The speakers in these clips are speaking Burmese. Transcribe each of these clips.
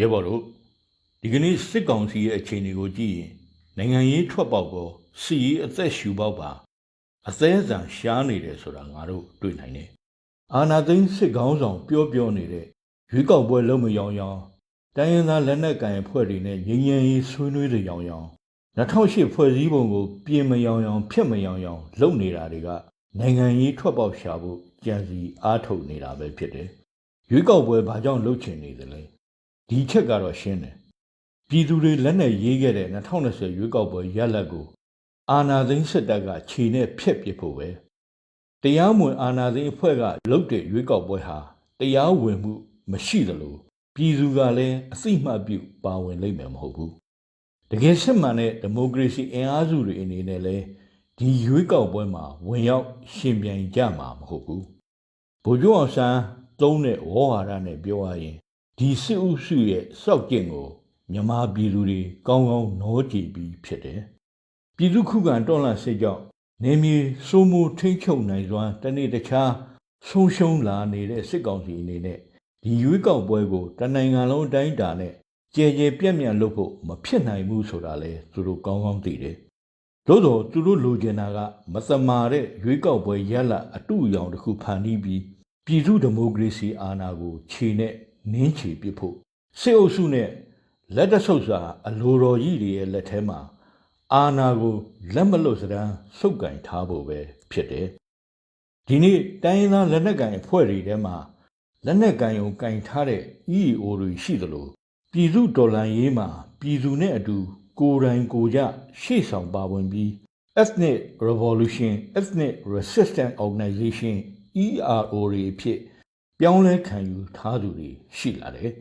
ရဲဘော်တို့ဒီကနေ့စစ်ကောင်စီရဲ့အခြေအနေကိုကြည့်ရင်နိုင်ငံရေးထွက်ပေါက်ကောစီရေးအသက်ရှူပေါက်ပါအသေးအံရှားနေတယ်ဆိုတာငါတို့တွေ့နိုင်တယ်အာနာသိန်းစစ်ကောင်းဆောင်ပြောပြောနေတဲ့ရွေးကောက်ပွဲလုံးမယောင်ယောင်တိုင်းရင်းသားလက်နက်ကိုင်အဖွဲ့တွေနဲ့ငြိမ်းချမ်းရေးဆွေးနွေးတဲ့ယောင်ယောင်2008ဖွဲ့စည်းပုံကိုပြင်မယောင်ယောင်ဖြစ်မယောင်ယောင်လုပ်နေတာတွေကနိုင်ငံရေးထွက်ပေါက်ရှာဖို့ကြံစီအားထုတ်နေတာပဲဖြစ်တယ်ရွေးကောက်ပွဲဘာကြောင့်လုပ်ချင်နေသလဲ ဒီချက်ကတော့ရှင်းတယ်ပြည်သူတွေလက်နဲ့ရေးခဲ့တဲ့2020ရွေးကောက်ပွဲရလဒ်ကိုအာဏာသိမ်းစစ်တပ်ကခြေနဲ့ဖျက်ပစ်ဖို့ပဲတရားမဝင်အာဏာသိမ်းအဖွဲ့ကလုပ်တဲ့ရွေးကောက်ပွဲဟာတရားဝင်မှုမရှိသလိုပြည်သူကလည်းအစိမ့်မှတ်ပြုပါဝင်လိမ့်မယ်မဟုတ်ဘူးတကယ်စစ်မှန်တဲ့ဒီမိုကရေစီအင်အားစုတွေအနေနဲ့လည်းဒီရွေးကောက်ပွဲမှာဝင်ရောက်ရှင်ပြိုင်ကြမှာမဟုတ်ဘူးဗိုလ်ချုပ်အောင်ဆန်းသုံးတဲ့ဝေါ်ဟာရနဲ့ပြောရရင် ဒီစစ်အုပ်စုရဲ့စောက်ကျင့်ကိုမြန်မာပြည်သူတွေကောင်းကောင်းနောကြည်ပြီးဖြစ်တယ်ပြည်သူခုခံတော်လှန်စစ်ကြောင့်နေမြေစိုးမိုးထိမ့်ချုပ်နိုင်စွာတနေ့တခြားဆုံးရှုံးလာနေတဲ့စစ်ကောင်စီအနေနဲ့ဒီရွေးကောက်ပွဲကိုတနိုင်ငံလုံးအတိုင်းအတာနဲ့ကြဲကြဲပြန့်ပြန့်လုပ်ဖို့မဖြစ်နိုင်ဘူးဆိုတာလဲသူတို့ကောင်းကောင်းသိတယ်သို့တော့သူတို့လိုချင်တာကမသမာတဲ့ရွေးကောက်ပွဲရလဒ်အတူအယောင်တစ်ခုဖန်တီးပြီးပြည်သူဒီမိုကရေစီအာဏာကိုခြေနဲ့ နင်းချေပစ်ဖို့စစ်အုပ်စုနဲ့လက်တဆုပ်စာအလိုတော်ကြီးတွေရဲ့လက်ထဲမှာအာဏာကိုလက်မလွတ်စရန်စုပ်ကင်ထားဖို့ပဲဖြစ်တယ်ဒီနေ့တိုင်းရင်းသားလက်နက်ကိုင်အဖွဲ့တွေထဲမှာလက်နက်ကင်ုံကင်ထားတဲ့ EAO တွေရှိသလိုပြည်သူဒေါ်လာရေးမှာပြည်သူနဲ့အတူကိုယ်တိုင်ကိုယ်ကြရှေ့ဆောင်ပါဝင်ပြီး Ethnic Revolution Ethnic Resistance Organization ERO တွေအဖြစ် ပြောင်းလဲခံယူထားသူတွေရှိလာတယ်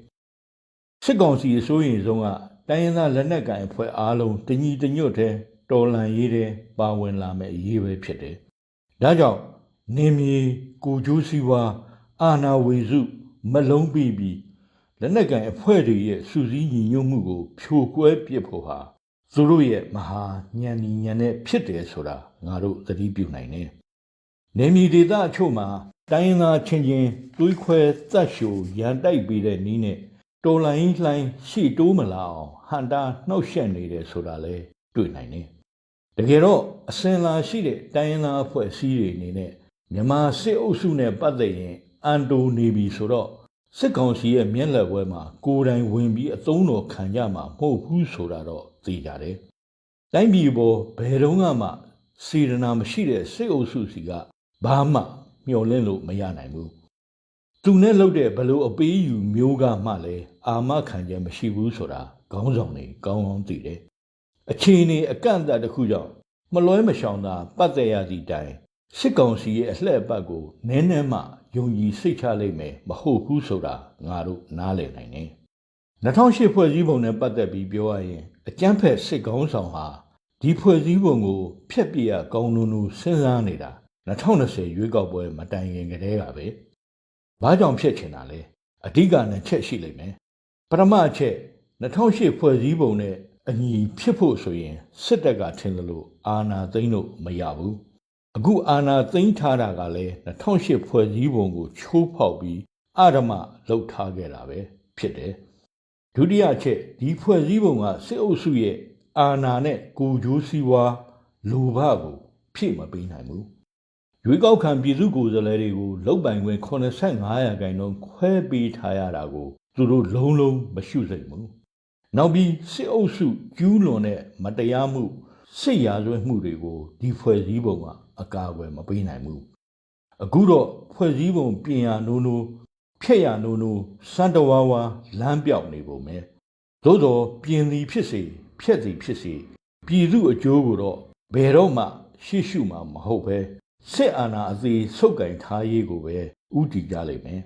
စစ်ကောင်စီအစိုးရဆုံးကတိုင်းရင်းသားလက်နက်ကိုင်အဖွဲ့အားလုံးတညီတညွတ်တဲ့တော်လန်ရေးတဲ့ပါဝင်လာမဲ့အရေးပဲဖြစ်တယ်ဒါကြောင့်နေမြေကိုကျိုးစီဝါအာနာဝေစုမလုံးပြီးပြီးလက်နက်ကန်အဖွဲ့တွေရဲ့စူးစီးညီညွတ်မှုကို ဖြိုကွဲပစ်ဖို့ဟာသူတို့ရဲ့မဟာညံညီညံနဲ့ဖြစ်တယ်ဆိုတာငါတို့သတိပြုနိုင်တယ်။နေမီဒေသအချို့မှာ တိုင်းရင်းသားချင်းချင်းတွေးခွဲသတ်ရှူရန်တိုက်ပေးတဲ့နီးနဲ့တော်လိုင်းလှိုင်းရှေ့တိုးမလာအောင်ဟန်တာနှုတ်ဆက်နေတယ်ဆိုတာလဲတွေ့နိုင်တယ်။တကယ်တော့အစင်လာရှိတဲ့တိုင်းရင်းသားအဖွဲ့အစည်းတွေအနေနဲ့မြန်မာစစ်အုပ်စုနဲ့ပတ်သက်ရင်အန်တိုနေပြီဆိုတော့စစ်ကောင်စီရဲ့မျက်လက်ဝဲမှာကိုယ်တိုင်ဝင်ပြီးအသုံးတော်ခံကြမှာမဟုတ်ဘူးဆိုတာတော့သိကြတယ်။တိုင်းပြည်ပေါ်ဘယ်တော့မှစေရနာမရှိတဲ့စစ်အုပ်စုစီကဘာမှ မျှော်လင့်လို့မရနိုင်ဘူး။သူနဲ့လှုပ်တဲ့ဘလို့အပေးယူမျိုးကမှလည်းအာမခံချက်မရှိဘူးဆိုတာခေါင်းဆောင်တွေကောင်းကောင်းသိတယ်။အခြေအနေအကန့်အသတ်တစ်ခုကြောင့်မလွဲမရှောင်သာပတ်သက်ရသည့်တိုင်စစ်ကောင်စီရဲ့အလှည့်အပတ်ကိုနည်းနည်းမှယုံကြည်စိတ်ချလိမ့်မယ်မဟုတ်ဘူးဆိုတာငါတို့နားလည်နိုင်တယ်2008ဖွဲ့စည်းပုံနဲ့ပတ်သက်ပြီးပြောရရင်အကြမ်းဖက်စစ်ကောင်းဆောင်ဟာဒီဖွဲ့စည်းပုံကိုဖျက်ပြရကောင်းနုံနုစဉ်းစားနေတာ 2020ရွေးကောက်ပွဲမတိုင်ခင်ကတည်းကပဲဘာကြောင့်ဖြစ်ချင်တာလဲအဓိကနဲ့ချက်ရှိလိမ့်မယ်ပထမအချက်2008ဖွဲ့စည်းပုံနဲ့အညီဖြစ်ဖို့ဆိုရင်စစ်တပ်ကထင်လို့အာဏာသိမ်းလို့မရဘူးအခုအာဏာသိမ်းထားတာကလည်း2008ဖွဲ့စည်းပုံကိုချိုးဖောက်ပြီးအဓမ္မလှုပ်ထားခဲ့တာပဲဖြစ်တယ်ဒုတိယချက်ဒီဖွဲ့စည်းပုံကစစ်အုပ်စုရဲ့အာဏာနဲ့ကိုကြိုးစည်းဝါလူဘကိုဖြည့်မပေးနိုင်ဘူး ရွေးကောက်ခံပြည်သူကိုယ်စားလှယ်တွေကိုလုတ်ပိုင်ခွင့်85ရာခိုင်နှုန်းခွဲပေးထားရတာကိုသူတို့လုံးလုံးမရှုစိတ်ဘူးနောက်ပြီးစစ်အုပ်စုကျူးလွန်တဲ့မတရားမှုစစ်ရာဇဝတ်မှုတွေကိုဒီဖွဲ့စည်းပုံကအကာအကွယ်မပေးနိုင်ဘူးအခုတော့ဖွဲ့စည်းပုံပြင်ရနိုးနိုးဖျက်ရနိုးနိုးစံတဝါဝါလမ်းပြောက်နေပုံပဲသို့တော့ပြင်သည်ဖြစ်စေဖျက်သည်ဖြစ်စေပြည်သူအကျိုးကိုတော့ဘယ်တော့မှရှေ့ရှုမှာမဟုတ်ပဲ စစ်အာဏာအသေးဆုပ်ကင်ထားရေးကိုပဲဥတီကြလိမ့်မယ်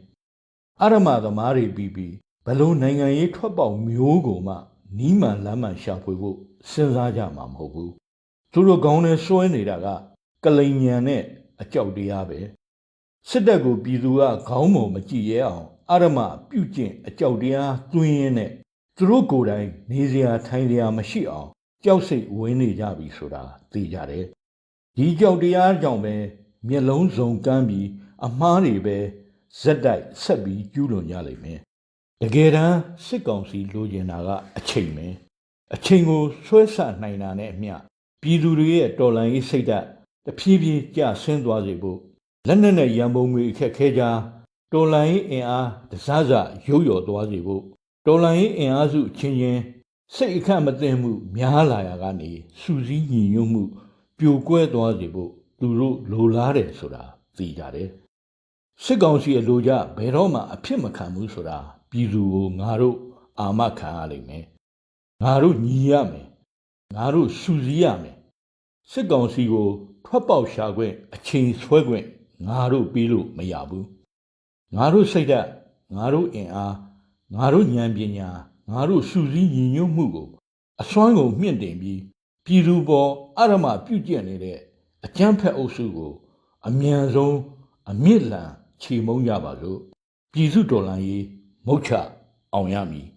အရမသမားတွေပြီးပြီးဘလို့နိုင်ငံရေးထွက်ပေါက်မျိုးကိုမှနီးမှန်လမ်းမှန်ရှာဖွေဖို့စဉ်းစားကြမှာမဟုတ်ဘူးသူတို့ကောင်းနဲ့စွဲနေတာကကလိန်ညံနဲ့အကြောက်တရားပဲစစ်တပ်ကိုပြည်သူကခေါင်းမမကြည့်ရအောင်အရမပြုတ်ကျင့်အကြောက်တရားသွင်းရင်းနဲ့သူတို့ကိုယ်တိုင်နေစရာထိုင်စရာမရှိအောင်ကြောက်စိတ်ဝင်နေကြပြီဆိုတာသိကြတယ် ဒီကြောက်တရားကြောင့်ပဲမျက်လုံးစုံကမ်းပြီးအမားတွေပဲဇက်တိုက်ဆက်ပြီးကျူးလွန်ကြလိမ့်မယ်တကယ်တမ်းစစ်ကောင်စီလိုချင်တာကအချိန်ပဲအချိန်ကိုဆွဲဆနိုင်တာနဲ့အမျှပြည်သူတွေရဲ့တော်လှန်ရေးစိတ်ဓာတ်တဖြည်းဖြည်းကျဆင်းသွားစေဖို့လက်နက်နဲ့ရန်ပုံငွေအခက်ခဲကြားတော်လှန်ရေးအင်အားတစားစရုပ်ရော်သွားစေဖို့တော်လှန်ရေးအင်အားစုအချင်းချင်းစိတ်အခန့်မသိမှုများလာရာကနေစူးစီးညီညွတ်မှု ပြိုကွဲသွားစေဖို့သူတို့လိုလားတယ်ဆိုတာသိကြတယ်စစ်ကောင်စီအလိုကြဘယ်တော့မှအဖြစ်မခံဘူးဆိုတာပြည်သူကိုငါတို့အာမခံရလိမ့်မယ်ငါတို့ညီရမယ်ငါတို့စူစီးရမယ်စစ်ကောင်စီကို ထွက်ပေါက်ရှာခွင့်အချိန်ဆွဲခွင့်ငါတို့ပြီးလို့မရဘူးငါတို့စိတ်ဓာတ်ငါတို့အင်အားငါတို့ဉာဏ်ပညာငါတို့စူစီးညီညွတ်မှုကိုအစွမ်းကုန်မြင့်တင်ပြီး ပြည်သူပေါ်အရမပြုတ်ကျက်နေတဲ့အကြမ်းဖက်အုပ်စုကို အမြန်ဆုံးအမြင့်လန်ခြေမုံကြပါစို့ပြည်စုတော်လှန်ရေးမုတ်ချအောင်ရမည်